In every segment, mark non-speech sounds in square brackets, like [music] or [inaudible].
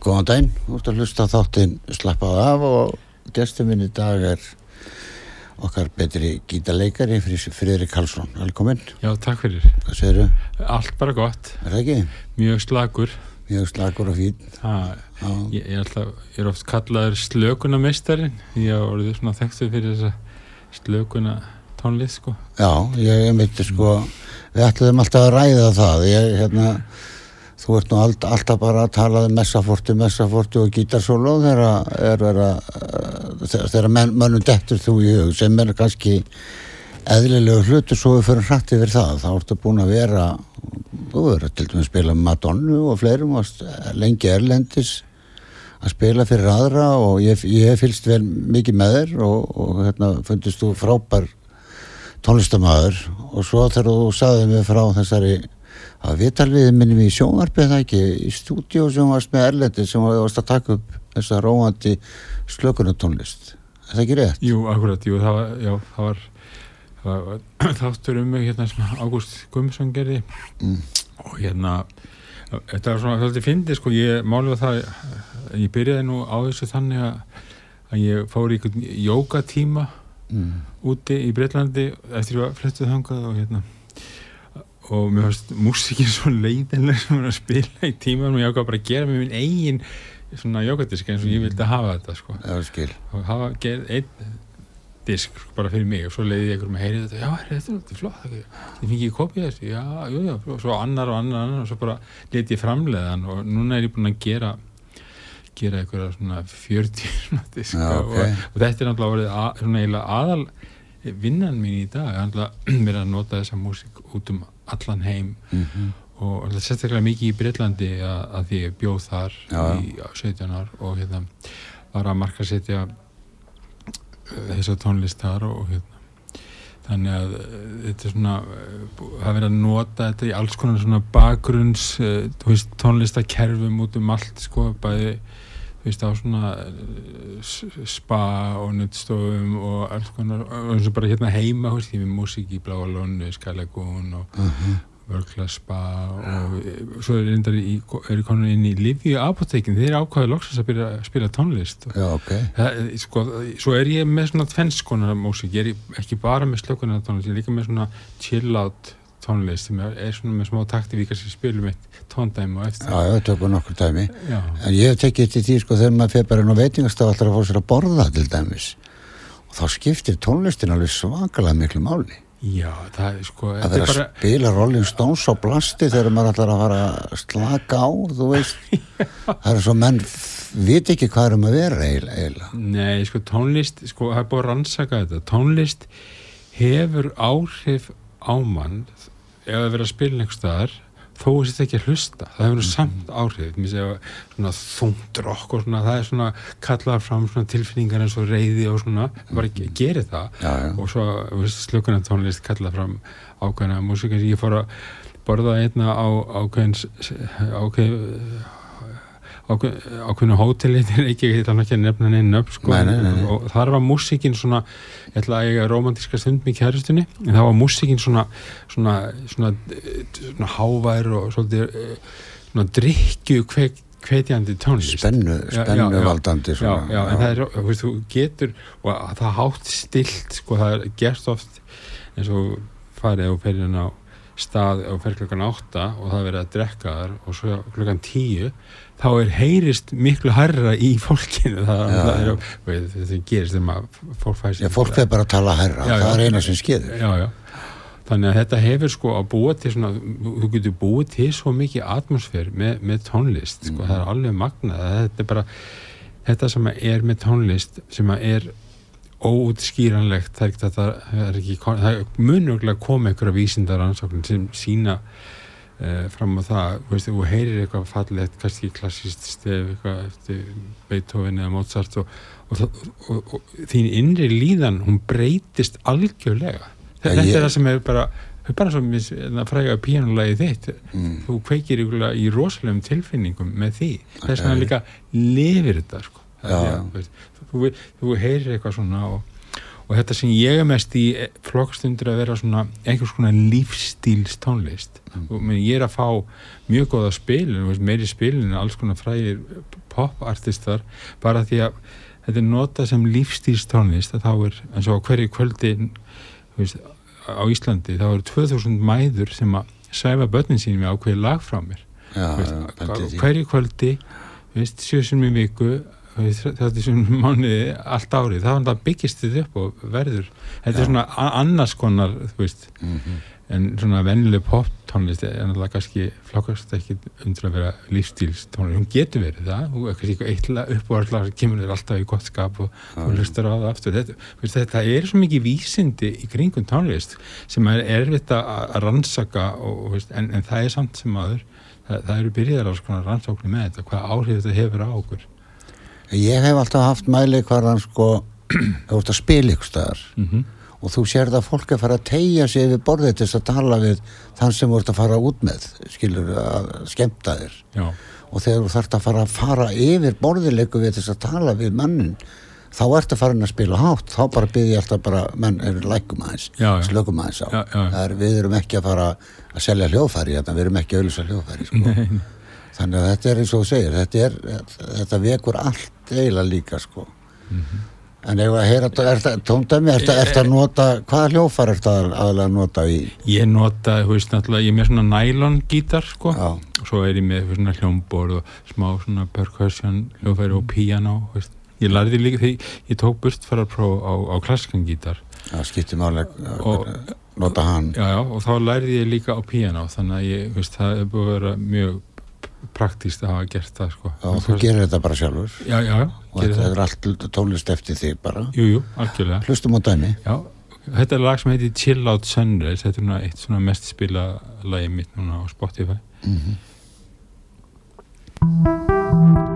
góðan dæn, þú ert að hlusta þáttinn slappað af og gestur minn í dag er okkar betri gítaleikari Friðrik Karlsson, velkominn. Já, takk fyrir. Hvað segir þau? Allt bara gott. Er það ekki? Mjög slagur Mjög slagur og fín ha, ég, ég, alltaf, ég er oft kallaður slökunarmeistarin ég har orðið svona þekktu fyrir þessa slökuna tónlið sko. Já, ég myndi sko við ætlum alltaf að ræða það. Ég, hérna Þú ert nú alltaf bara að tala um messaforti, messaforti og gítarsólu þegar menn, mönnum dettur þú í hug sem er kannski eðlilegu hlutu svo við fyrir hrætt yfir það. Þá ertu búin að vera, þú verður til dæmis að spila Madonnu og fleirum og lengi erlendis að spila fyrir aðra og ég, ég fylgst vel mikið með þér og, og hérna fundist þú frábær tónlistamæður og svo þegar þú saðið mig frá þessari að viðtalviðið minnum í sjónvarpið það ekki í stúdíu sem varst með Erlendi sem varst að taka upp þessa róandi slökunatónlist er það ekki rétt? Jú, akkurat, jú, það var, já, það var, það var [clears throat] þáttur um mig hérna sem Ágúst Gummarsson gerði mm. og hérna þetta var svona, þetta finnir sko, ég málið var það ég byrjaði nú á þessu þannig að, ég fór í jókatíma mm. úti í Breitlandi eftir að flettuð þangað og hérna og mér finnst músikinn svo leiðileg sem að spila í tíman og ég ákvað bara að gera með minn eigin svona jókadisk eins og ég vildi hafa þetta sko. og hafa gerð einn disk sko, bara fyrir mig og svo leiði ég einhverjum að heyri þetta. Já, þetta er náttúrulega flott ég fengi ekki kopið þessu, já, jú, já og svo annar og annar, annar og svo bara leti ég framleiðan og núna er ég búin að gera gera einhverja svona 40 [laughs] svona disk já, okay. og, og þetta er náttúrulega aðal vinnan mín í dag, að [clears throat] vera að nota þessa músik út um allan heim. Mm -hmm. og sérstaklega mikið í Breitlandi að, því ég bjóð þar já, í 17 ár og hérna var að marka setja uh, þessa tónlist þar og hérna. Þannig að uh, þetta er svona uh, að vera að nota þetta í alls konar svona bakgrunns tónlistakerfum út um allt sko bæði veist á svona spa og nuttstofum og alls konar og eins og bara hérna heima veist, ég við músík í Bláalónu, Skalagún og uh -huh. Vörkla spa og svo er reyndar í, er komin inn í Livi apotekin, þeir ákvaði loksast að byrja að spila tónlist Já, okay. það, sko, svo er ég með svona tvennskonar músík, ég er ekki bara með slökunar tónlist, ég er líka með svona chill out tónlist sem er svona með smá taktivíkar sem spilum eitt tóndæmi og eftir. Já, já, það tökur nokkur dæmi. Já. en ég hef tekið til því sko þegar maður fyrir bara inn á veitingastaf alltaf að fá sér að borða til dæmis. Og þá skiptir tónlistin alveg svakalega miklu máli. Já, það er sko að vera að bara... spila Rolling Stones á blasti þegar maður ætlar að fara að slaka á þú veist. [laughs] Það er svo menn viti ekki hvað er um að vera eiginlega Nei, sko tónlist, sko það er búin að rannsaka þetta. Tónlist hefur áhrif á mann ef það verður að spila einhver staðar þó er þetta ekki að hlusta það hefur mm -hmm. samt áhrif svona þungdrokk og svona það er svona kallað fram svona tilfinningar eins og reyði og svona, það bara ekki gerir það já, já. og svo slökunar tónlist kallað fram ákveðina músík ég fór að borða einna á ákveðins ákveð ákveðinu hóteli [laughs] til ekki, ég ætla ekki að nefna neinn upp sko, Nei, nei, nei, og þar var músíkin svona, ég ætla að eiga romantíska stund með kæristunni, en það var músíkin svona svona, svona, svona hávær og svolítið eh, svona drikju kvek, kveitjandi tónlist. Spennu, Já, spennu já, já. já, en það er, þú veist, þú getur og að það hátt stilt sko, það er gert oft eins og farið og ferðin á stað og fer klukkan átta og það er verið að drekka þar og svo klukkan tíu þá er heyrist miklu hærra í fólkinu. [laughs] Það, Já, það er, veit, þetta gerist þegar maður fólk fæsir Já, fólk veið bara að tala herra, Já, það er eina sem skeður. já, já. þannig að þetta hefur sko að búa til svona, þú getur búið til svo mikið atmosfér með, með tónlist sko, það er alveg magnað þetta er bara, þetta sem er með tónlist sem er óútskýranlegt það er ekki, það er ekki það munuglega koma einhverja vísindar ansóknir sem sína uh, fram á það, þú veist, þú heyrir eitthvað fallegt, kannski klassist stef eitthvað eftir Beethoven eða Mozart og, og, og, og, og þín innri líðan, hún breytist algjörlega Já, þetta ég- er það sem er bara það er bara svo mis, fræga píanulegi þitt Mm. þú kveikir í rosalegum tilfinningum með því þess vegna líka lifir þetta sko. Já. Að, veist, þú, þú heyrir eitthvað svona og, og þetta sem ég er mest í flokkstundur að vera svona einhvers konar lífstíls tónlist Mm. ég er að fá mjög spilin, veist, meiri spilin en alls konar frægir popartistar. Bara því að þetta er notað sem lífstíls tónlist þá er eins og hverju kvöldi veist, á Íslandi þá eru 2000 mæður sem að sæfa börnin sín með ákveði lag frá mér. Já, Veist, hverju kvöldi sjösum í viku þetta sem mánuði allt árið þá byggist þið upp og verður þetta Já. er svona annars konar þú veist, Mhm. en svona vennileg pop tónlist er náttúrulega kannski flokkast ekki undir að vera lífstíls tónlist, hún getur verið það hún er kannski eitthvað eitthvað upp og allar kemur þér alltaf í gott skap og, og hlustar á það aftur þetta, veist, þetta er svo mikið vísindi í kringum tónlist sem er erfitt að rannsaka og, veist, en, en það er samt sem aður það, það eru byrjaðar á svona rannsóknir með þetta hvað áhrif þetta hefur á okkur Ég hef alltaf haft mæli hvar hann sko, [clears throat] þú ert að spila ykkur staðar. Mm og þú sérð að fólk er að fara að tegja sig við borðið til þess að tala við þann sem þú ert að fara út með, skilur að skemmta þér. Já, og þegar þú þarft að fara að fara yfir borðileiku við þess að tala við mannin þá ertu farin að spila hátt. Þá bara byrði ég alltaf bara, menn, er lækum aðeins slökum aðeins á. Já, já. Það er, við erum ekki að fara að selja hljóðfæri hérna, við erum ekki að auðvisa hljóðfæri sko. þannig að þetta er eins og þú segir þetta, er, þetta vekur allt eiginlega líka sko. Mhm. en ef að heyra þetta, tóndæmi, er þetta að nota hvaða hljóðfæri er þetta aðalega að nota í ég nota, þú veist, náttúrulega ég er með svona nylon gítar, sko Já. og svo er ég með svona hljómborð og smá svona percussion, hljófæri og piano þú veist. ég lærði líka því ég tók burtfararpróf á, á klasskan gítar að skipti máli Og- nota hann já, já, og þá lærði ég líka á piano þannig að ég, veist, það er búið að vera mjög praktíst að hafa gert það, sko. Já, þú gerir þetta bara sjálfur. Já, já, já, og þetta það. er allt tónlist eftir þig bara. Jú, jú, algjörlega. Hlustum á dæmi. Já, þetta er lag sem heitir Chill Out Sunrise, þetta er svona eitt svona mest spila lagi mitt núna á Spotify. maður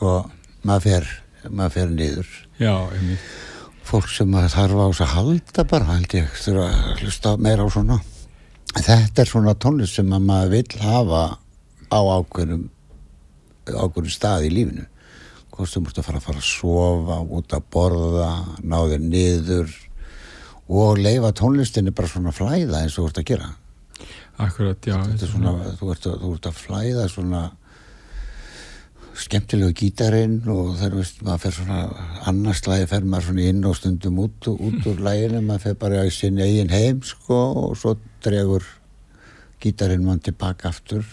sko maður fer, maður fer niður. Já, einmitt. Fólk sem þarf á þess að halda bara held ég þurfa að hlusta meira á svona. Þetta er svona tónlist sem að maður vill hafa á ákveðnum ákveðnum stað í lífinu. Hvort þú múst að fara að fara að sofa út að borða, ná þér niður og leifa tónlistinni bara svona flæða eins og þú ert að gera. Akkurat, já þetta er svona, þú ert, að, þú ert að flæða svona skemmtilegu gítarinn og þegar veist, maður fer svona annars lagi fer maður svona inn og stundum út, út úr læginu, maður fer bara í sinni eigin heim sko og svo dregur gítarinn mann tilbaka aftur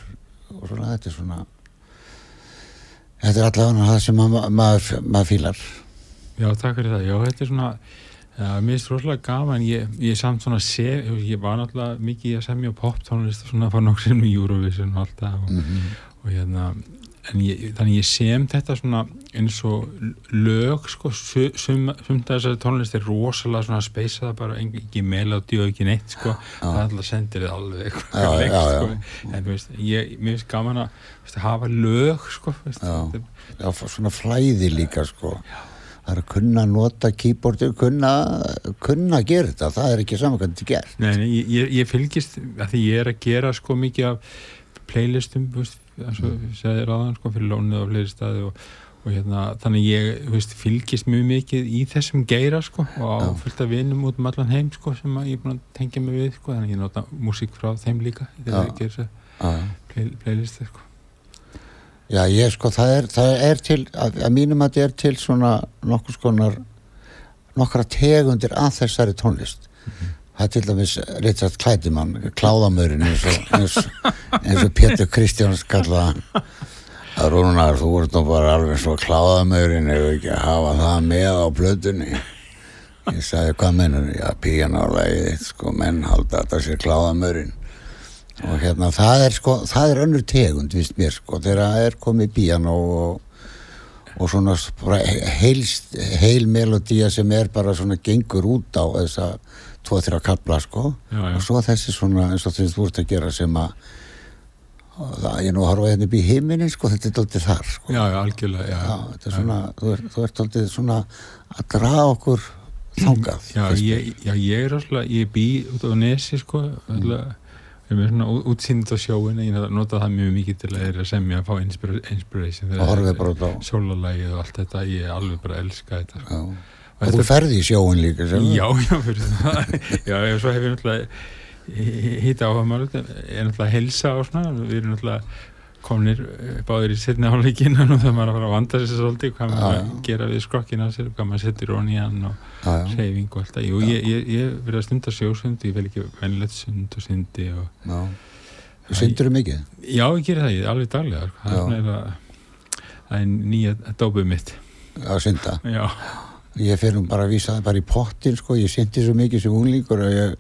og svona þetta er svona þetta er allavega það sem maður, maður, maður fílar. Já, takk fyrir það, já, þetta er svona ja, mér finnst rosalega gaman, ég, ég samt svona sé, ég var náttúrulega mikið að semja poptónlist og svona fara nokkur sem í Eurovision og allt það og, mm -hmm. og hérna en ég, þannig ég sem þetta svona eins og lög sko, sum, sum þessari tónlist er rosalega svona speysaða bara ekki melodi og ekki neitt sko. Það alltaf sendir þið alveg eitthvað sko. en veist, ég, mér finnst gaman að veist, hafa lög sko veist, já. já, svona flæði líka sko. Já. það er að kunna nota keyboardu, kunna kunna að gera þetta, það er ekki saman hvernig þetta ger Nei, nei ég, ég fylgist að því ég er að gera sko mikið af playlistum, veist eins og segði ráðan sko fyrir lónið og fleiri staði og, og hérna þannig ég veist, fylgist mjög mikið í þessum geira sko og á fullt af vinum út um allan heim sko sem ég er búin að tengja mig við sko þannig ég nota músík frá þeim líka þegar ég ger þess play, playlisti sko. Já ég sko það er, það er til að, að mínum að þetta er til svona nokkur skonar nokkra tegundir að þessari tónlist. Mm -hmm. Það er til dæmis Richard Klædimann, kláðamörin eins og, eins, eins og Pétur Kristjáns kallaða að Rúnar, þú ert nú bara alveg svo kláðamörin ef ekki að hafa það með á blöðunni. Ég sagði, hvað mennur? Já, píjánálegið, sko, menn halda þetta sé kláðamörin. Og hérna, það er sko, það er önnur tegund, vist mér, sko, þegar það er komið píjánó og, og svona heilst, heil melodía sem er bara svona gengur út á þessa tvo þrjá kapla sko. Já, já. og svo þessi svona eins og að þú ert að gera sem að það, ég nú horfa hérna upp í heiminin sko þetta er doldið þar sko. Já, er svona, þú ert, þú ert doldið svona að draga okkur þángað já, ég, ég er alltaf ég bý út á nesi sko alltaf Ég er með svona útsýnd á sjóin ég nota það mjög mikið til að er semja að fá inspiration bara út á sólalægið og allt þetta, ég er alveg bara að elska þetta Já, og, þú ferði í sjóin líka sem Já, já, fyrir það. [laughs] Já, svo hef ég náttúrulega hýta áhuga mál, er náttúrulega helsa og svona, við erum náttúrulega komnir báðir í setni áleikin og það maður að fara að vanda sér svolítið hvað maður að gera við skrokkina sér hvað maður setur ón í hann og reyfing og allt og ég, ég, ég verði að stunda sjósund ég vel ekki vennilegt sund og syndi og Syndur þú mikið? Já, ég gerir það, ég er alveg daglega það er, það er nýja dópið mitt. Að synda? Já Ég fyrir bara að vísa það bara í pottin sko, ég syndi svo mikið sem unglíkur og ég,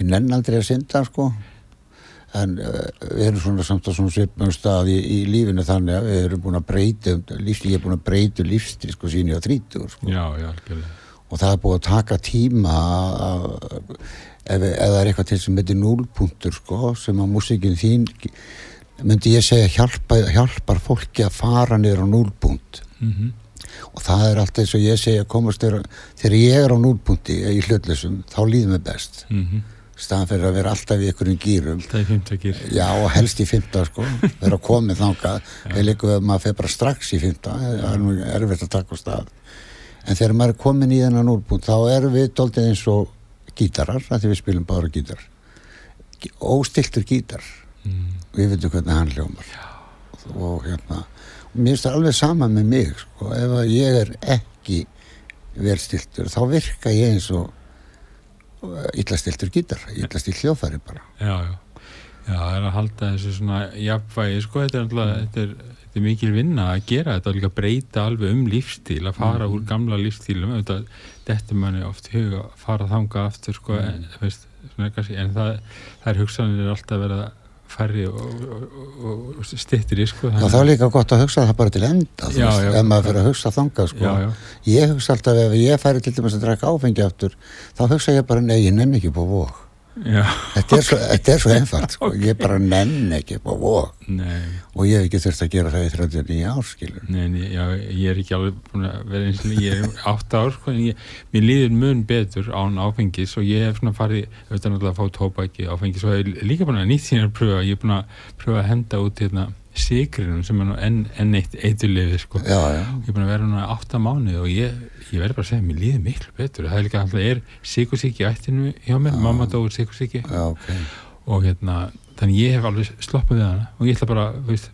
ég nenn aldrei að synda sko en uh, við erum svona samt á svona svipnum stað í, í lífinu þannig að við erum búin að breyta lífstíl, ég er búin að breyta lífstíl sko síni á 30 sko. já, já, og það er búin að taka tíma að, ef, ef það er eitthvað til sem heitir núlpunktur sko sem að músikin þín myndi ég segja hjálpa, hjálpar fólki að fara niður á núlpunkt mm -hmm. Og það er alltaf eins og ég segja komast þegar, þegar ég er á núlpunkti í hlutlisum þá líðum við best. Mm -hmm staðan fyrir að vera alltaf í einhverjum gýrum alltaf í fymta gýr já og helst í fymta sko. Vera komið þangað. [laughs] Við líka við að maður fyrir bara strax í fymta það er mjög erfitt að taka á stað. En þegar maður er komin í þennan úrbúnd þá erum við doldið eins og gítarar að því við spilum bara gítar. Óstiltur gítar. Mm. við veitum hvernig hann hljómar. Já. og hérna mér finnst það alveg sama með mig sko ef ég er ekki verðstiltur þá virka ég eins og illastiltur gítar, illastil hljófæri bara já, já, já, það er að halda þessu svona jafnvægi sko, þetta er alltaf, mm. þetta er, þetta er mikil vinna að gera þetta, að breyta alveg um lífstíl, að fara mm. úr gamla lífstílum, þetta, þetta manni oft huga að fara þanga aftur sko, mm. en, veist, svona, en það, það er hugsanir alltaf verið að færri og, og, og, stittir í sko Já það er líka gott að hugsa það bara til enda já, veist, já, ef maður fyrir að hugsa þanga sko. ég hugsa alltaf ef ég færi til dæmis að drekka áfengi aftur þá hugsa ég bara nei, ég nenni ekki búið þetta er svo, þetta er svo einfalt sko. ég bara nenn ekki og ég hef ekki þurft að gera það í 39 ár skilur nei, nei já, ég er ekki alveg búin að vera eins og ég er [laughs] átt ár sko, ég, mér líður mun betur án áfengis og ég hef svona farið auðvitað náttúrulega að fá tópaki áfengis og ég er líka búin að nýtt síðan að pröfa ég er búin að pröfa að henda út hérna sigrinum sem er nú enn en eitt eiturlifi sko. já, já, ég er búin að vera núna átta mánuði og ég, ég verður bara að segja mér líður miklu betur. Það er líka alltaf, er sikursíki ættinu hjá mér, mamma dóur sikursíki já, ok. Og hérna, þannig ég hef alveg sloppað við hana. Og ég ætla bara, veist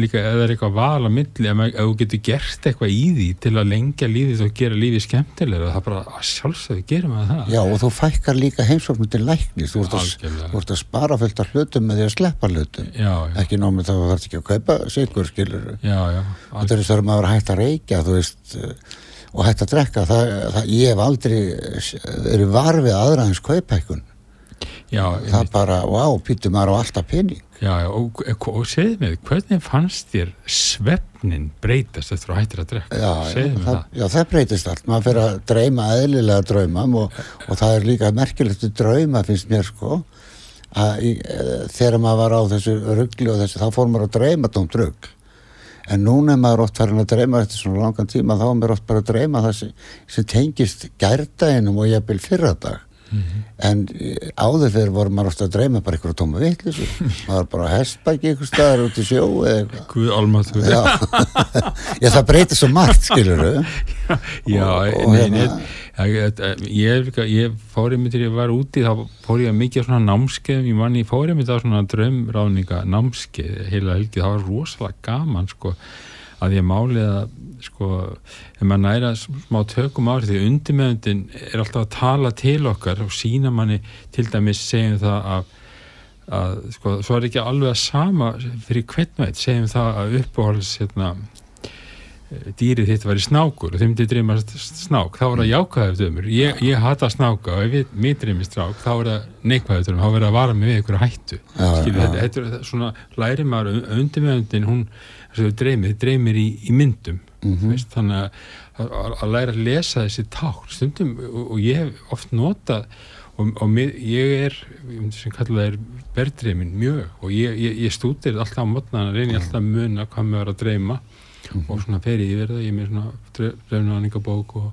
líka, ef það er eitthvað val að milli ef, þú getur gert eitthvað í því til að lengja lífið og gera lífið skemmtilega það er bara að sjálfsögðu gerum við það. Já, og þú fækkar líka heimsóknum til læknis. Þú ert að, spara fullt af hlutum með því að sleppa hlutum. Já, já, ekki nómið þá þarf ekki að kaupa sigur skilur já, já, þetta er þess að maður er hægt að reykja veist eh, og hægt að drekka það, það, ég hef aldrei verið varfið aðra eins kaupækun já, það er bara, wow, pýtum maður á alltaf pening. Já, já og, og, og segðu mig, hvernig fannst þér svefnin breytast eftir að hættir að drekka? Já, mig það, það, já, það breytist allt. Maður fyrir að dreyma eðlilega draumam og, og það er líka merkilegt drauma finnst mér sko að í, e, þegar maður var á þessu ruggli og þessu, þá fór maður að dreyma tómt rugg en núna er maður oft farin að dreyma eftir svona langan tíma, þá er maður oft bara að dreyma það sem, sem tengist gærdaginum og jafnvel fyrradag en eh, áður fyrir voru maður ofta að dreyma bara ykkur að tóma vitlis [laughs] maður var bara að hestbæki ykkur staðar út í sjó Guð almáttu Já. [laughs] já, það breytir svo margt, skilur Já, Og- og nei, hérna- nei, ég, ég, ég, ég fór einmitt þegar ég var úti þá fór ég mikið svona námskeið. Ég manni, ég fór einmitt á svona draumráðninga námskeið heila helgi, það var rosalega gaman sko, að ég málið að sko, ef maður næra smá tökum árið því undirmeðundin er alltaf að tala til okkar og sína manni til dæmis segjum það að að sko, svo er ekki alveg að sama fyrir hvern veit, segjum það að uppáhalds hérna dýrið þitt var í snákur og þeim til dreymast snák, þá er það jákvæður dömur ég, ég hata snáka og ef mér dreymist snák, þá er það neikvæður dömur þá verður að vara við einhverju hættu Já, Skilur, já. þetta, þetta er svona læri maður undir meðundin, hún þess að dreymið, dreymir í, í myndum Mhm. veist, þannig að, að, að læra að lesa þessi tákn. Stundum og, og ég hef oft notað og, og mér, ég er sem kalla það er berðdreymin mjög og ég, ég, ég stútir alltaf á mótnana reyni alltaf að muna hvað mér var að dreyma og svona fer ég yfir það ég er með svona drefnavanningabók og,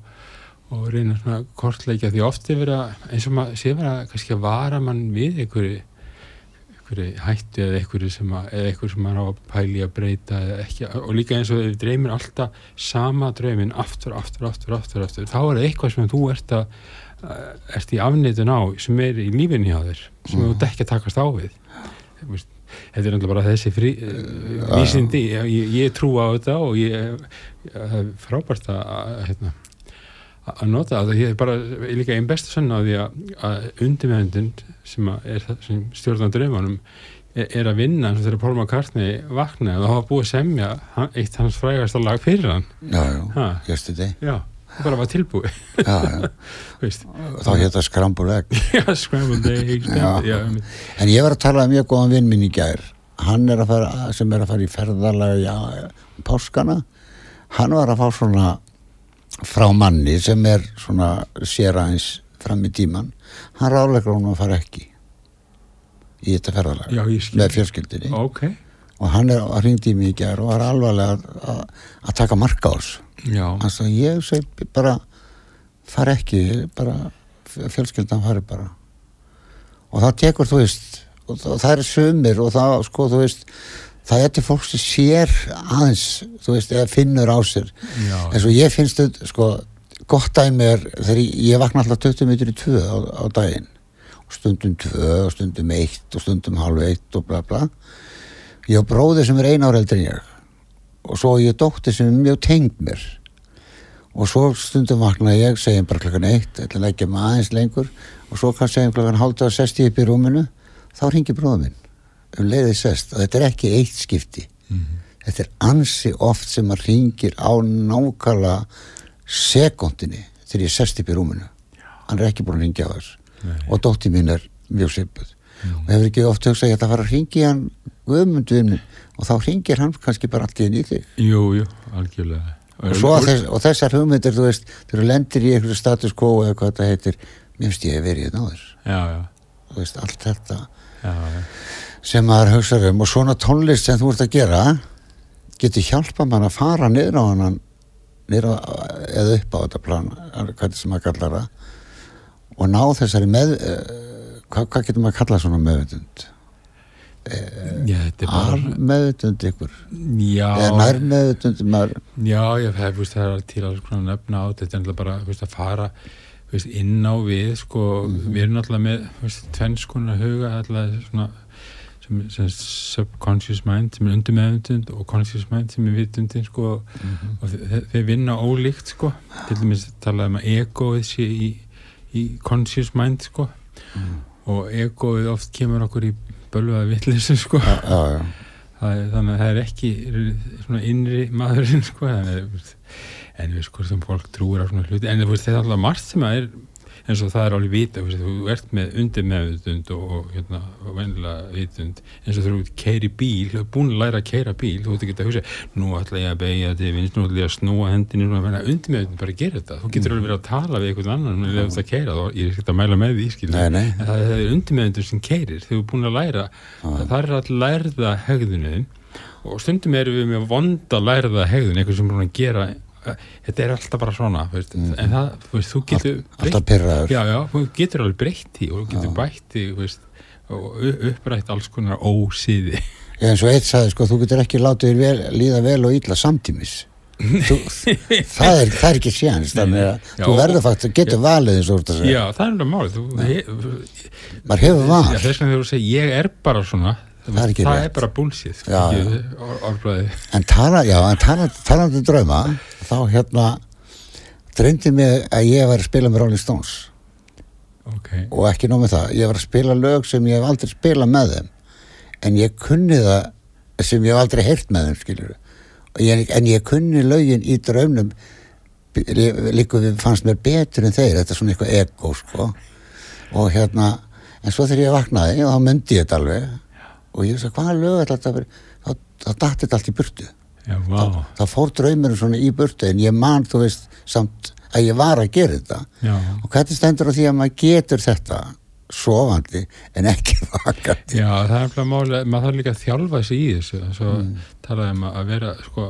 og reyna svona kortleikja því oft er verið að eins og maður sé verið að kannski að vara mann við einhverju einhverju hættu eða einhverju sem sem maður á pæli að breyta ekki, og líka eins og ef dreymir alltaf sama dreymin aftur, aftur, aftur, aftur, aftur þá er það eitthvað sem þú ert að uh, ert í afnýtun á sem er í lífinni á þér sem þú ert ekki að takast á við. Þú þetta er náttúrulega bara þessi frí, uh, vísindi, ég, ég, trú á þetta og ég, það er frábært að hérna, að að nota það, ég er bara ég líka einn bestu sann á því að, að undirmeðundin sem að sem stjórnar draumanum er, er að vinna eins og þegar Paul McCartney vaknaði og það var búið að semja eitt hans frægasta lag fyrir hann. Já, já, Ha. yesterday já, það bara var tilbúið. Já, já. [laughs] þá hétt það skrambuleg [laughs] já, scrambled eggs Já. en ég var að tala um mjög góðan vinn minn í gær. Hann er að fara, sem er að fara í ferðalega já, páskana. Hann var að fá svona frá manni sem er svona sér aðeins fram í tíman hann ráðlegur hún að fara ekki í þetta ferðalega já, með fjölskyldinni ok, og hann er að ringdi mig í gær og var alvarlega að, að, að taka marka á þessu. Já, hann sagði ég segi bara fara ekki, bara fjölskyldan fari bara. Og það tekur þú veist og það, það er sumir og það sko þú veist það er til fólk sem sér aðeins þú veist, eða finnur á sér. Já, eins og ég finnst þetta sko gott dæmi er þegar ég, ég vakna alltaf 20 mitur í 2 á, á daginn. Og stundum 2 og stundum 1 og stundum halv 1 og bla bla. Ég á bróði sem er eina ára eldri en ég. Og svo ég dóttir sem er mjög tengd mér. Og svo stundum vakna ég segjum bara klokkan 1 ætla að leggja mig aðeins lengur. Og svo kann segjum klokkan hálta að sest ég upp í rúminu þá ringir bróður minn um leiðið sest og þetta er ekki eitt skipti. Þetta er ansi oft sem að ringir á nákvæmlega sekundinni þegar ég sest upp í rúminu. Hann er ekki búin að ringja á þess Nei. og dóttir mín er mjög svipuð. Og hefur ekki oft hugsað ég ætla að fara að ringi hann guðmundvinn og þá ringir hann kannski bara allt í henni í þig. Jú, jú, algjörlega. Og, að þess, og þessar hugmyndir þú veist þú lendir í einhverju status quo eða hvað þetta heitir mér finnst ég að verið hérna á þess já, já, þú veist, allt þetta. Já, já. Sem maður hugsaður um og svona tónlist sem þú ert að gera getur hjálpa mann að fara niður á hann niður á, eða upp á þetta plan hvað sem maður kallar það og ná þessari með uh, hvað, hvað getur maður að kalla svona meðvitund? Al meðvitund ykkur? Eða nær meðvitund maður já, ég hef, veist, það er til að nefna á þetta. Er bara veist, að fara veist, inn á við sko, við erum náttúrulega með veist, tvennskona huga alltaf svona sem, sem subconscious mind sem er undir meðvitund og conscious mind sem er vitundin sko, og þe þeir vinna ólíkt sko, til dæmis talaði um að egoið sé í, í conscious mind sko. Og egoið oft kemur okkur í bölvaða vitleysu sko. Það þannig að það er ekki innri maðurinn sko. En, við sko sem fólk trúir á svona hluti. En þetta er alltaf margt sem að er eins og það er alveg vita þú ert með undir meðvitund og, og hérna vennilega vitund eins og þú ert keiri bíl, þú ert búin að læra að keira bíl þú ert ekki að hugsa, nú ætla ég að beigja til vinst, nú ætla ég að snúa hendinu undir meðvitund bara að gera þetta, þú getur alveg verið að tala við einhvern annan með þú ert að keira þá, ég er ekki að mæla með því en það, það er undir meðvitund sem keirir, þú ert búin að læra það er að lærða hegðunin og stundum erum við með vonda lærða hegðun, eitthvað sem er búin að gera þetta er alltaf bara svona veist, en það, þú veist, þú getur alltaf pyrraður já, já, þú getur alveg breytt því og þú getur bætt því veist, og upprætt alls konar ósýði eins og eitt sagði sko, þú getur ekki látið vel, líða vel og illa samtímis. Þú, [laughs] það, er, það er ekki Já, þú verður fakt að geta valið eins og þú ert að segja. Já, það er alveg málið maður hefur val. já, þess vegna þegar þú segir ég er bara svona Það er það er bara Já, orðbræði en tala, já, en tala, talandi um drauma þá hérna dreyndi mig að ég var að spila með Rolling Stones. Ok, og ekki nóg með það, ég var að spila lög sem ég hef aldrei spilað með þeim. En ég kunni það sem ég hef aldrei heyrt með þeim skilur ég, en ég kunni lögin í draumnum líka við fannst mér betur en þeir þetta er svona eitthvað ego sko. Og hérna, en svo þegar ég vaknaði þá myndi ég þetta alveg og ég veist að hvaða lög er þetta þá, þá datti þetta allt í burtu. Já, vá. Þá fór draumurinn svona í burtu en ég man, þú veist, samt að ég var að gera þetta. Já, og hvernig stendur á því að maður getur þetta sofandi en ekki [laughs] vakandi? Já, það er bara máli maður þarf líka að þjálfa sig í þessu. Svo Mm. talaði um að vera sko,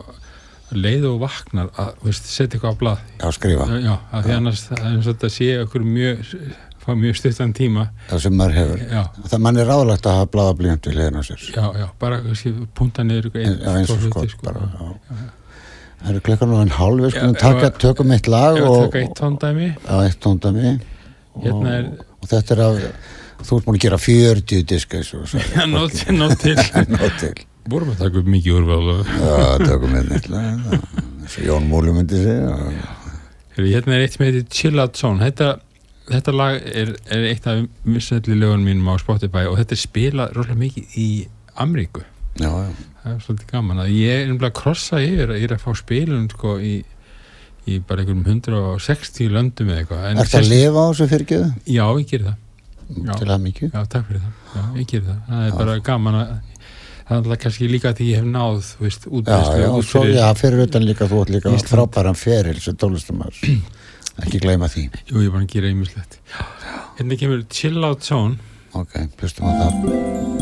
leið og vaknar að setja eitthvað á blað. Að skrifa, já, að því annars það er eins og þetta sé okkur mjög fá mjög stuttan tíma. Það sem maður hefur. Já, það mann er ráðlagt að hafa blaða blíjandi hliðin á sér. Já, já, bara punta niður eins og tvo skot hluti, sko. bara, já. það eru klukkan og en hálf við skulum Já, taka, tökum eitt lag Já, og, taka eitt tóndæmi. Á eitt tóndami Hérna er- og, og þetta er af þú ert búin að gera 40 diska [laughs] Já, nót til, til. [laughs] Til. Vorum að taka upp mikið úrval já, tökum eitt neitt lag eins og Jón Múli myndi segja. Hérna er eitt sem heitir Chill Out Zone. Þetta, þetta lag er, er eitt af vissalli lögunum mínum á Spotify og þetta er spilað rosalega mikið í Ameríku já, já, það er svolítið gaman að ég er nefnilega að krossa yfir að ég er að fá spilun sko í, í bara einhverjum 160 löndum eða eitthvað Er þetta að lifa á þessu fyrirgjöðu? Já, ég ger það Já. Til að mikið? Já, takk fyrir það. Já, ég ger það. Það er bara gaman að það er alltaf kannski líka því ég hef náð, þú veist, Já, útbæðslu já, og svo, já, fyrir utan líka þú ert líka frábæran feril sem tónlistamar [clears throat] ekki gleyma því Jú, ég er bara að gera einmislegt. Hérna kemur Chill Out Zone. ok, hlustum á það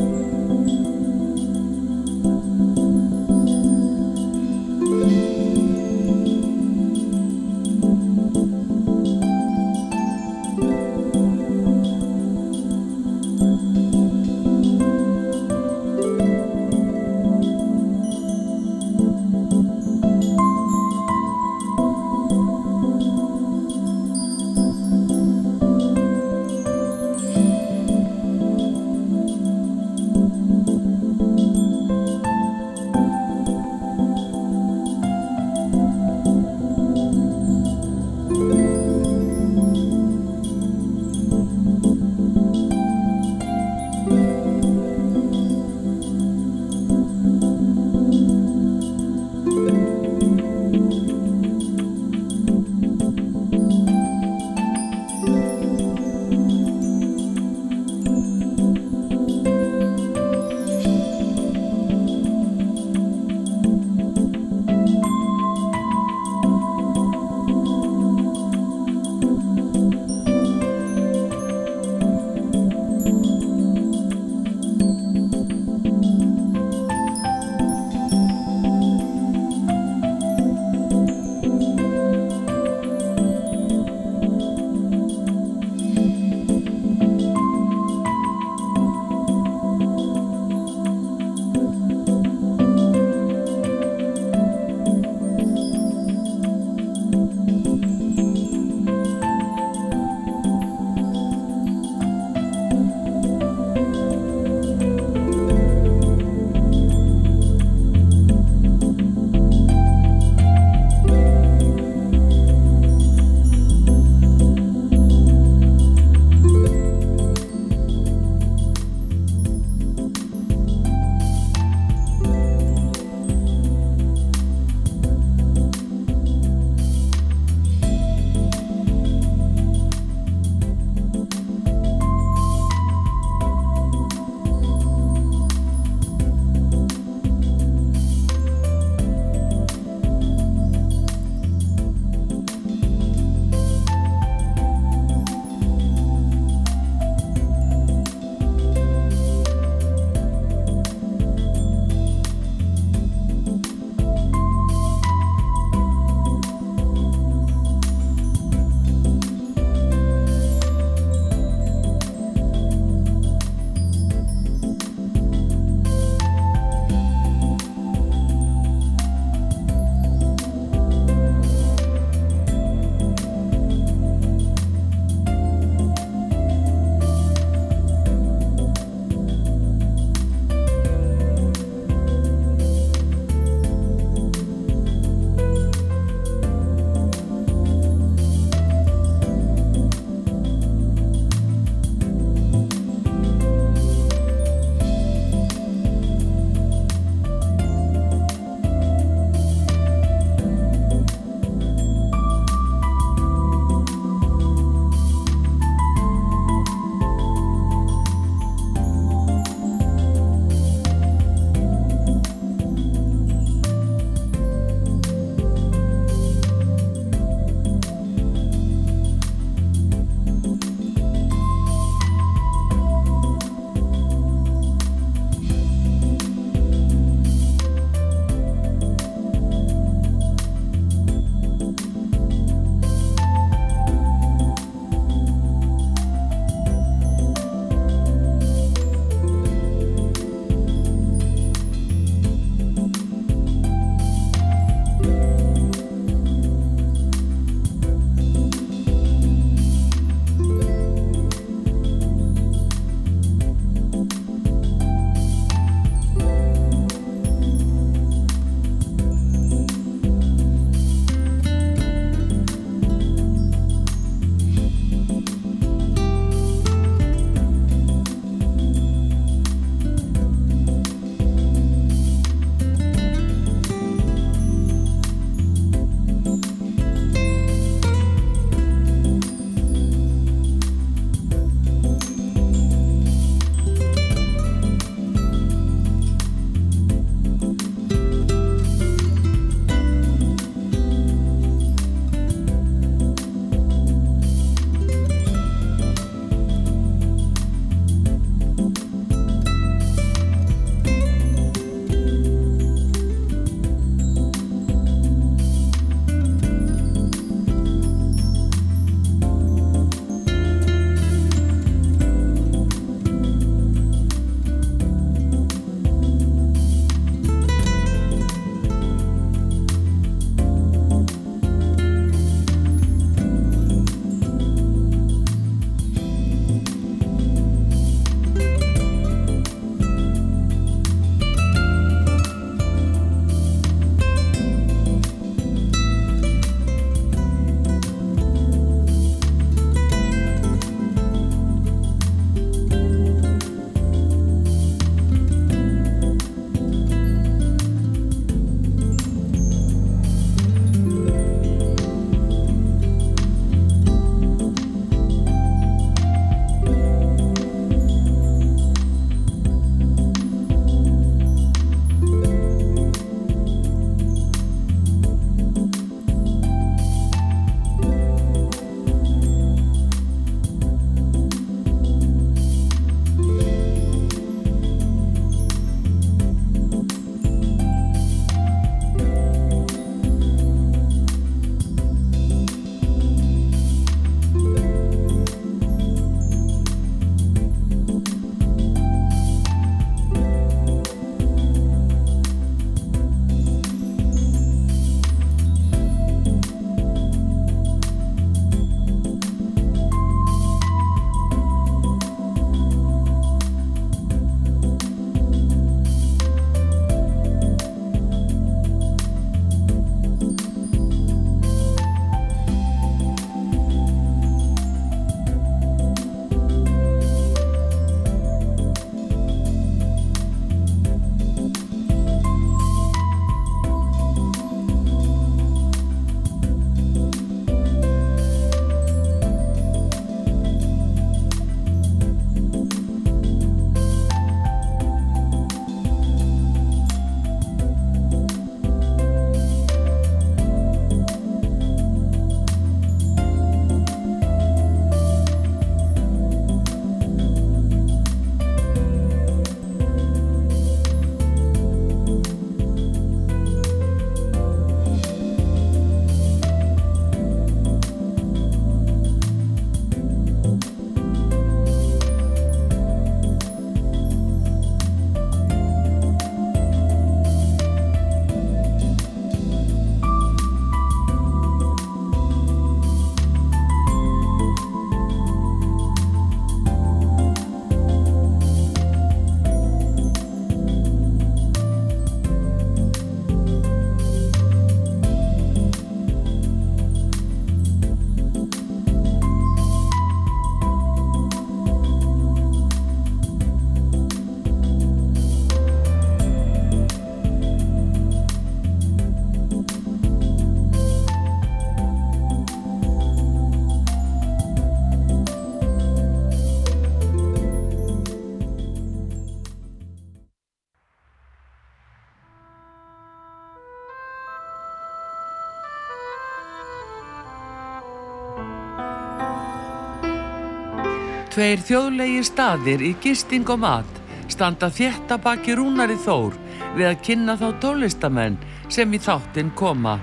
Tveir þjóðlegi staðir í gisting og mat standa þéttabaki rúnari þór við að kynna þá tólistamenn sem í þáttinn koma.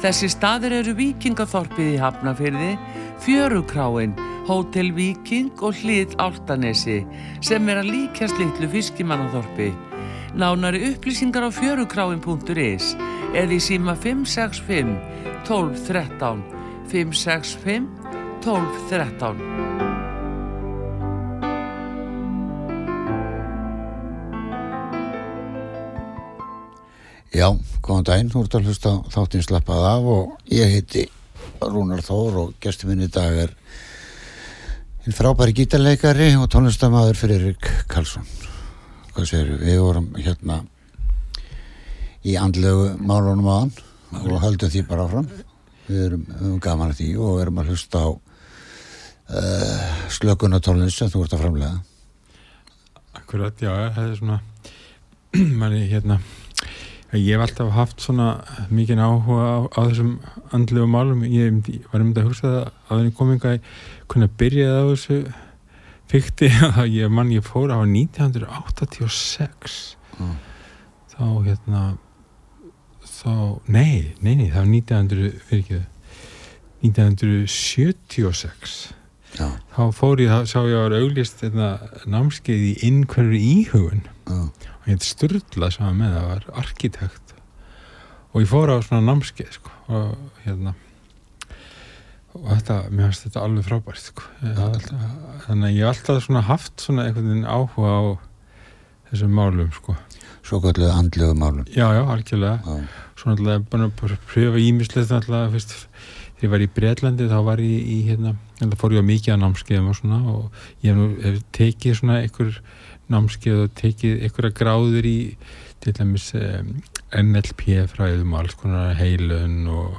Þessi staðir eru Víkingathorpið í Hafnafyrði, Fjörukráin, Hótel Víking og Hlið Áltanesi sem er að líkjast litlu fiskimannathorpi. Nánari upplýsingar á fjörukráin.is eða í síma 565 1213 565 1213 Já, góðan daginn, þú ert að hlusta þáttinn slappað af og ég heiti Rúnar Þór og gestur minn í dag er hinn frábæri gítarleikari og tónlistamæður Fririk Karlsson. Hvað segir við? Vorum hérna í andlegu málunum aðan og höldum því bara áfram. Við erum, erum gaman að því og erum að hlusta á uh, slökunartónlist sem þú ert að framlega. Akkurat, já, það er svona [clears throat] manni hérna Ég hef alltaf haft svona mikið áhuga á, á þessum andlegu málum. Ég var um þetta að hugsa það að það er kominga að kunna byrjaði á þessu fykti að [laughs] ég mann ég fór á 1986 mm. þá hérna þá, nei, nei, nei, það var 1900 fyrir ekki 1976 Já. þá fór ég, þá sá ég að vera auglist hérna, námskeið í innkverju íhugun Já heit Sturla sem með það var arkitekt. Og ég fór á svona námskeið sko, og hérna og þetta, mér finnst þetta alveg frábært sko. alltaf, þannig að ég hef alltaf svona haft svona einhvern veginn áhuga á þessum málum sko. Svo kalluðu andlegu málum. Já, já, algjörlega. Já. Svo náttúrulega bara að pröfa ímislegt náttúrulega, fyrst þegar ég var í Breitlandi þá var ég í hérna, þá fór ég á mikið á námskeiðum og svona og ég hef, hef tekið svona einhver námskeið og tekið einhverja gráður í til dæmis um, NLP fræðum og alls konar heilun og,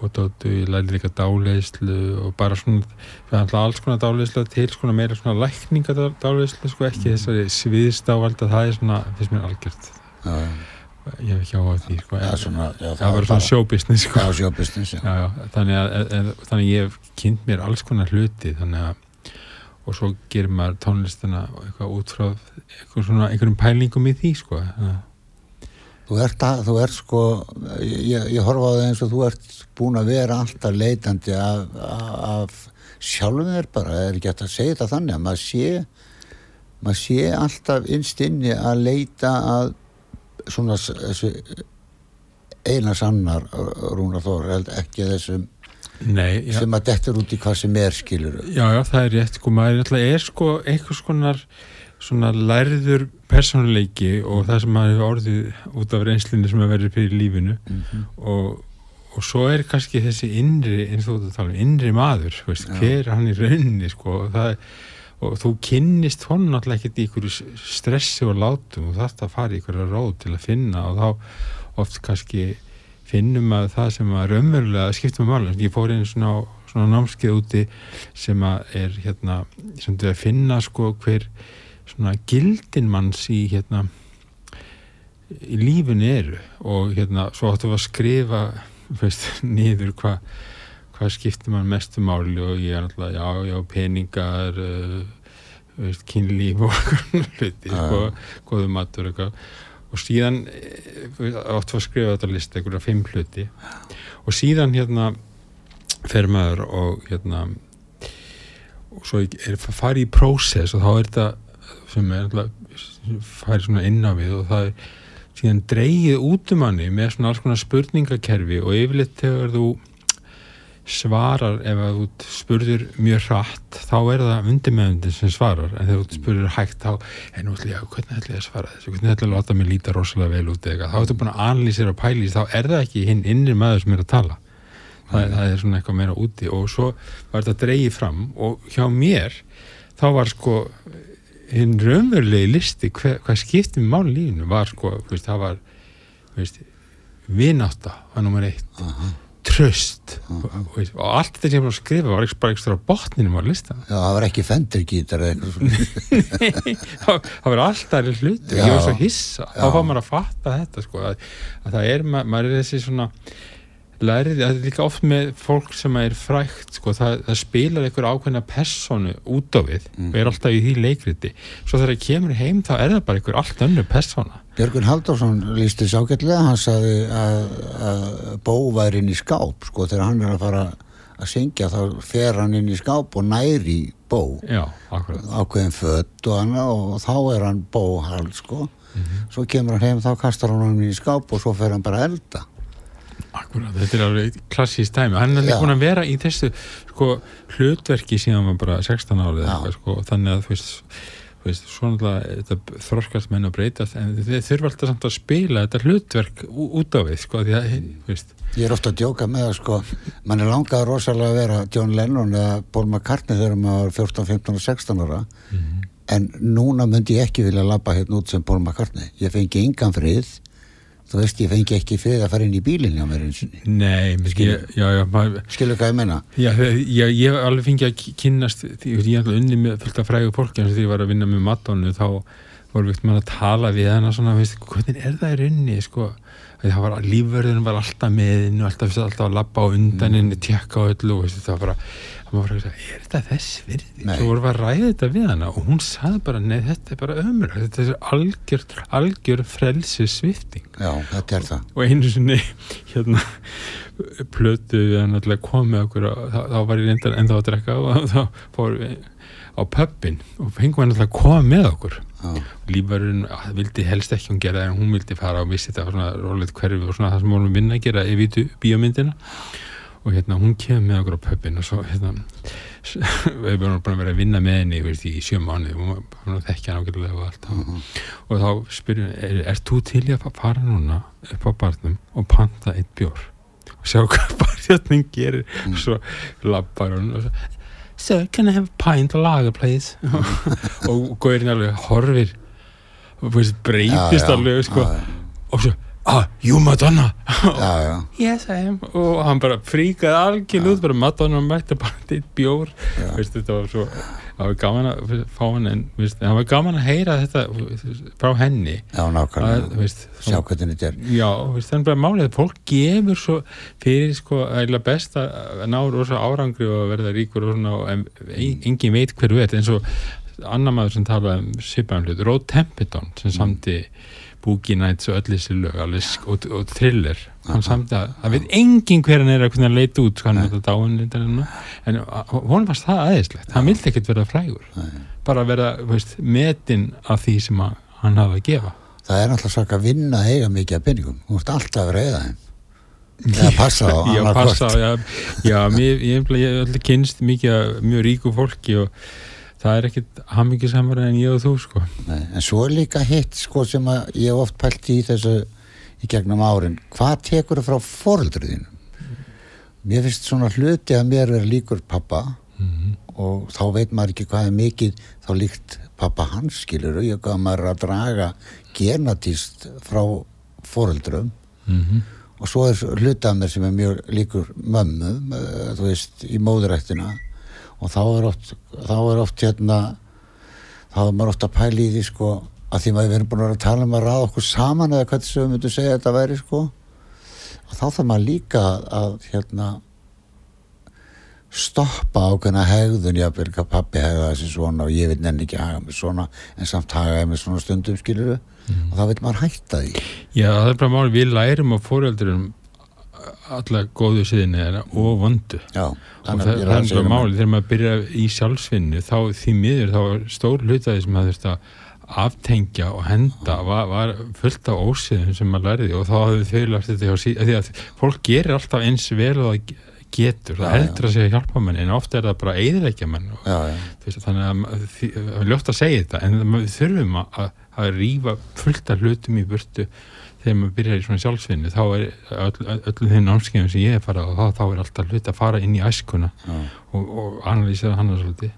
og dóttu, ég læri líka dáleislu og bara svona alls konar dáleislu til svona meira svona lækningadáleislu sko ekki mm. þessari sviðstávalda það er svona, finnst mér algjört já, ég hef hjá á því sko, ja, svona, já, það var svona showbusiness sko. já, showbusiness þannig að þannig ég hef kynnt mér alls konar hluti þannig að og svo gerir maður tónlistina eitthvað út frá eitthvað einhverjum pælingum í því sko. Þú ert, að, þú ert sko ég, ég horfa á það eins og þú ert búin að vera alltaf leitandi af, af sjálfum þér bara, það er ekki að segja þetta þannig að maður sé maður sé alltaf innst inni að leita að svona þessu eina sannar Rúnar Þór, ekki þessum Nei, sem að dettur út í hvað sem er skilur Já, já, það er rétt, sko, maður er sko einhvers konar svona lærður personleiki og það sem maður hefur orðið út af reynslinu sem að verður fyrir lífinu mm -hmm. og, og svo er kannski þessi innri, eins og þú tala um, innri maður, veist, hver hann í rauninni, sko, og það og þú kynnist honum náttúrulega ekkert í ykkur stressi og látum og er að fara í ykkur róð til að finna og þá oft kannski finnum að það sem að raunverulega skiptum með mála, ég fór einu svona, svona námskeið úti sem að er hérna, sem þú að finna sko hver svona gildin manns í hérna í lífunni eru. Og hérna svo áttu að skrifa veist, [laughs] niður hvað hva skiptir mann mestu máli. Og ég er alltaf, já, já, peningar uh, veist, kynlíf og [laughs] hluti, sko, góðu matur eitthvað og síðan átt að skrifa þetta list einhverja fimm hluti. Og síðan hérna fer maður og hérna og svo er farið í prósess og þá er þetta sem er farið svona inn á við og það er síðan dreyið út um manni með svona alls konar spurningakerfi og yfirleitt þegar þú svarar ef að þú spurður mjög hratt þá er það undirmeðundin sem svarar. En þegar þú spurður hægt þá er náttúrulega hvernig ætla ég að svara þessu? Hvernig ætla ég að láta mig líta rosalega vel út eða þá ertu búin að analýsera og pælís þá er það ekki hinn innri maður sem er að tala. Það, það er svona eitthvað meira úti. Og svo var þetta dreyið fram og hjá mér þá var sko hinn raunverulegi listi hver, hvað skiptið með máli lífinu var sko veist, það var vináta var tröst -huh. og allt þetta sem ég var að skrifa var ekki bara ekstra botninum á listan Já, það var ekki fendergítar eða eitthvað Nei, [laughs] það var alltaf hlut og ég var svo hissa, Já. þá fá maður að fatta þetta sko, að, að það er, maður er þessi svona lærið, það er líka oft með fólk sem er frækt, sko, það, það spilar einhver ákveðna personu út á við Mm. og er alltaf í því leikriti. Svo þegar það kemur heim þá er það bara einhver allt önnur persona Björgun Halldórsson lísti ságætlega, hann sagði að, að bó væri inn í skáp sko þegar hann er að fara að syngja þá fer hann inn í skáp og næri bó. Já, ákveðin fött og annað og þá er hann bóhald sko. Svo kemur hann heim þá kastar hann hann inn í skáp og svo fer hann bara elda Akkurat, þetta er alveg klassísk dæmi. Hann er líka búin að vera í þessu sko, hlutverki síðan var bara 16 árið sko, þannig að þú veist, veist svona alltaf þetta þroskast menn að breytast en þeir þurfa alltaf samt að spila þetta hlutverk út á við sko, því að, Ég er ofta að djóka með það sko. Mann er langað rosalega að vera John Lennon eða Paul McCartney þegar maður var 14, 15 og 16 ára. En núna myndi ég ekki vilja labba hérna út sem Paul McCartney. Ég fengi engan frið þú veist ég fengi ekki frið að fara inn í bílinn hjá mér eins og Nei, já, maður, skilur hvað ég menna já, já, ég alveg fengið að kynnast því ég alveg unni með fullt af frægu fólki eins og því ég var að vinna með Madonu þá voru við mann að tala við hana svona, veist, hvernig er það í rauninni sko, var, lífverðin var alltaf með henni og alltaf, alltaf að labba á undan henni, tjekka á öllu og það var bara, er þetta þess virði? Svo voru við að ræða þetta við hana og hún sagði bara, nei, þetta er bara ömur þetta er algjör, algjör frelsi svifting Já, þetta er það. Og einu sinni hérna plötu við hann alltaf komið okkur og þá, þá var ég reyndar ennþá að drekka og þá fórum við á pöppin og fengum hann alltaf að koma með okkur Já, lífverðin vildi helst ekki hún gera en hún vildi fara og vissi þetta svona rólegt hverfi og svona það sem vorum vinna að gera evítu bíómyndina. Og hérna hún kemur með okkur á pöppin og svo hérna [laughs] við erum að vera að vinna með henni veist, í sjö mánu og hún þekkja hann ágætlega og allt og þá spyrjum við, er, er þú til að fara núna upp á barnum og panta eitt bjór? Og sjá hvað [laughs] barðjarnin gerir. Og svo lappar hún og svo Sir, can I have a pint of lager please? [laughs] Og góðurinn alveg horfir og veist, breytist já, alveg sko, já, og svo, ah, you Madonna? Já, já, [laughs] yes I am. Og hann bara fríkaði algjörlega út bara Madonna mætti bara eitt bjór. Já. veist, þetta var svo það var gaman að fá hann en veist, það var gaman að heyra þetta frá henni. Já, að, veist, Sjá hvernig þetta er. Já, veist, þannig bara málið að fólk gefur svo fyrir sko ægilega best að ná rosa árangri og að verða ríkur og svona en, en, engin veit hver ert. Eins og annar maður sem talaði um hlut, Róð Templeton sem samti Boogie Nights og öll þessi lög alveg, og, og Thriller að, það veit engin hver hann er að hvernig hann leit út hann er þetta dáin en hún varst það aðeinslegt hann vildi ekkert verða frægur bara verða veist, metin af því sem að, hann hafa að gefa Það er náttúrulega svaka að vinna að eiga mikið af peningum Þú ert alltaf að reyða þeim Eða passa á já, passa, hvort. já, já mér, ég hef alltaf kynst mikið mjög ríku fólki og það er ekkit hamingi samar en ég og þú sko. Nei, En svo er líka hitt sko sem að ég oft pælt í þessu í gegnum árin. Hvað tekur það frá foreldriðinu? Mér finnst svona hluti að mér vera líkur pappa og þá veit maður ekki hvað er mikið þá líkt pappa hans skilur og ég gaf maður að draga genatíst frá foreldrum. Mm -hmm. og svo er hluti af mér sem er mjög líkur mömmu, eh, þú veist, í móðurættina og þá er oft, þá er oft hérna, þá er maður oft að pæla í því sko, að því maður verið búin að tala um að ráða okkur saman eða hvað þessu myndu segja að þetta væri sko, og þá þarf maður líka að, hérna, stoppa ákveðna hegðun jáfnvel hvað pappi hegða þessi svona og ég vil nenni ekki haga mig svona en samt haga ég mig svona stundum skiluru og þá vil maður hætta því. Já, það er bara máli, við lærum á fóreldurum alla góðu síðinni og vondu Já, og það, er bara máli þegar maður byrja í sjálfsvinni þá því miður þá stór hlutaði sem maður þurfti að aftengja og henda var, var fullt af ósíðum sem maður lærði og þá hafði þau lært þetta síðan því að fólk gerir alltaf eins vel og það getur, það heldur að segja hjálpa mann en ofta er það bara eðilegja mann og, Já, já, veist, þannig að það er ljótt að segja þetta en við þurfum að, að, að rífa fullt af hlutum í burtu þegar maður byrjar í svona sjálfsvinni þá er öll, öllum þeim námskeiðum sem ég hef farað og þá, þá er alltaf hlut að fara inn í æskuna já. og, og analýsera hana svolítið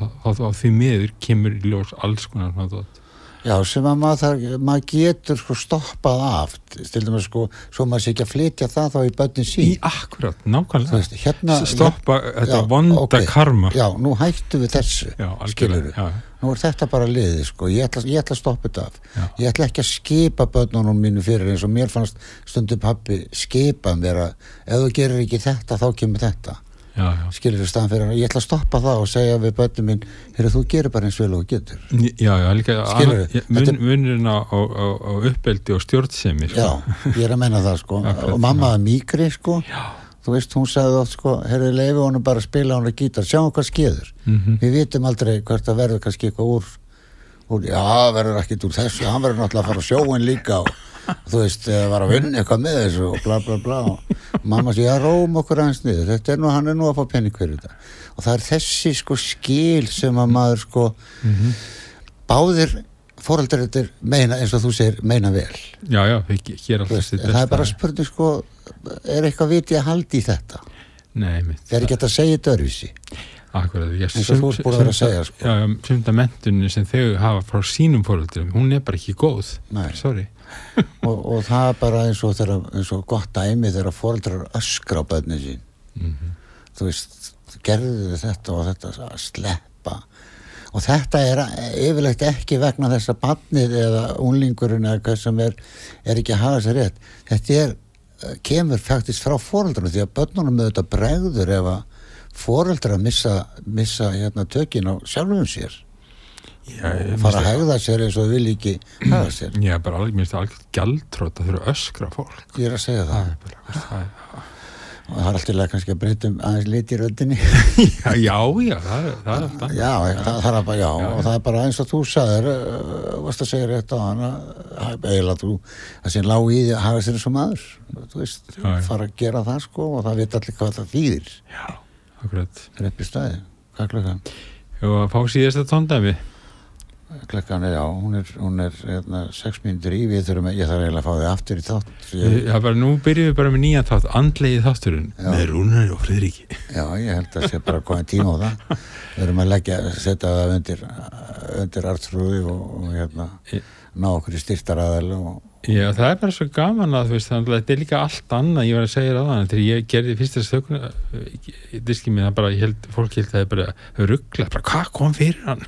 og, og, og því miður kemur í ljós alls konar svona dót. Já, sem að maður, maður getur sko stoppað af til dæmis sko, svo maður sé ekki að flytja það þá í börnin sín. Í akkurat, nákvæmlega. Veist, hérna, stoppa hérna, þetta já, vonda ok. karma. Já, nú hættu við þessu Já, algjörlega, já. Nú er þetta bara liðið sko, ég ætla, ég ætla að stoppa þetta af. Ég ætla ekki að skipa börnunum mínu fyrir eins og mér fannst stundum pappi skipa mér að ef þú gerir ekki þetta þá kemur þetta já, já. skilur þú staðan fyrir hann, ég ætla að stoppa það og segja við börnum mín, heyrðu þú gerir bara eins vel og getur. Já, já, líka mun, munurinn á, á, á, uppeldi og stjórnsemi sko. Já, ég er að menna það sko. Akkurat, og mamma er mýgri sko. Þú veist, hún sagði oft sko heyrðu leifi honum bara að spila honum gítar. Sjáum hvað skeður, Mhm. við vitum aldrei hvert að verður kannski eitthvað úr, úr já, verður ekkit úr þessu, hann verður náttúrulega að fara sjóin líka og þú veist, eða var að vinna eitthvað með þessu og bla bla bla. Og mamma sé, já, róm okkur aðeins niður. Þetta er nú, hann er nú að fá penning fyrir þetta. Og það er þessi sko skil sem að maður sko báðir fóreldrar þetta meina, eins og þú segir, meina vel. Já, já, Þú alltaf veist, það er bara besta. spurning sko er eitthvað viti að haldi í þetta? Nei, mitt þeir eru ekki að segja þetta öðruvísi Akkurat, ég, Eins og þú ert búin að vera að segja, sko. Já, já, sumt að mentunni sem þau hafa frá sínum fóröldrum, hún er bara ekki góð. Sorry [laughs] og, og það er bara eins og, þeirra, eins og gott dæmi þegar fóreldrar öskra á bönni sín Mhm. þú veist, gerðu þetta og þetta að sleppa og þetta er yfirlegt ekki vegna þess að barnið eða unlingurinn eða hvað sem er, er ekki að hafa sér rétt þetta er, eh, kemur faktist frá fóreldrarnum því að börnunum með þetta bregður ef að fóreldrar missa, missa hérna tökin á sjálfum sér. Já, fara að hegða sér eins og þau vil ekki hafa sér. Ég er bara alveg, minnst alveg gjaldtrótt að þurfa að öskra fólk. Ég er að segja það. Það bara, það og það er alltaf lega kannski að breytum aðeins lit í röddinni. Já, já, já, það er, alltaf já, það, er bara, já, og það er bara eins og þú sagðir, uh, varst að segja rétt á hana eiginlega þú, það sem lág í því að hafa sér eins og maður. Þú veist, fara að gera það sko og það veit allir hvað það þýðir. Já, akkurat. Það upp í staði, hvað klukkan? Og að fá síðasta tóndæmi. Klukkan er, já, hún er, hún er hérna, sex mínútur í, við þurfum ég þarf eiginlega að fá þig aftur í þátt ég, Já, bara nú byrjum við bara með nýjan þátt andlegið þátturinn Já. með Rúnari og Friðriki. Já, ég held að sé bara komið tíma á það. Við erum að leggja, setja það undir undir artrúði og, og hérna, ná okkur í styrtaraðal og Já, það er bara svo gaman að veist, þannig að þetta er líka allt annað, ég var að segja á þannig þegar ég gerði fyrst þess þökuna í diskið mér, það bara, ég held, fólk held að það er bara ruggla, bara hvað kom fyrir hann?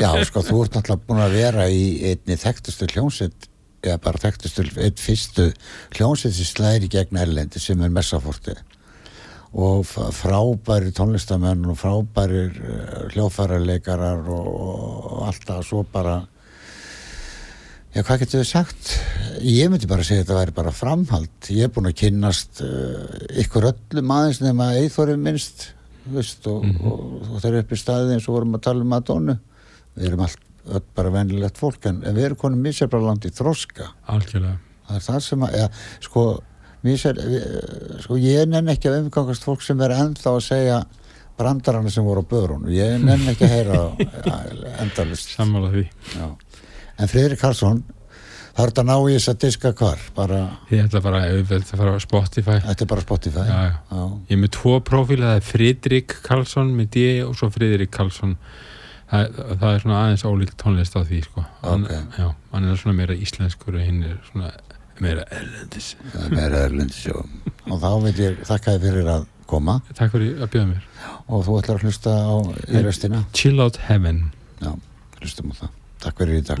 Já, sko, þú ert náttúrulega búin að vera í einni þekktustu hljómsveit eða bara þekktustu, einn fyrstu hljómsveit sem slæri gegn erlendi sem er messaforti og frábæri tónlistamenn og frábæri hljófararleikarar og, og alltaf svo bara Já, hvað getur við sagt? Ég myndi bara segja að þetta væri bara framhald. Ég er búin að kynnast uh, ykkur öllum aðeins nema eithorið minnst, veist, og, og, og það er upp í staðið eins og vorum að tala um Madonnu. Við erum allt, öll bara venilegt fólk, en, en við erum konum misjað bara langt í þroska. algjörlega, Það er það sem að, ja, sko, misjað, sko, ég nenn ekki að umgangast fólk sem er ennþá að segja brandarana sem voru á börun. Ég nenn ekki að heyra það [laughs] endalist. sammála því Já. En Friðrik Karlsson, er þetta að ná í þess að diska hvar, bara, ég ætla bara að fara á Spotify þetta er bara Spotify. Já, já. ég er með tvo prófíla, það er Friðrik Karlsson með D og svo Friðrik Karlsson það, það er svona aðeins ólík tónlist á því, sko hann, Ok. já, hann er svona meira íslenskur og hinn er svona meira erlendis er meira erlendis, já. Og þá vil ég þakka þið fyrir að koma takk fyrir að bjóða mér og þú ætlar að hlusta á í restina. Chill Out Heaven Já, hlustum á það. Takk fyrir í dag.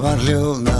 sem var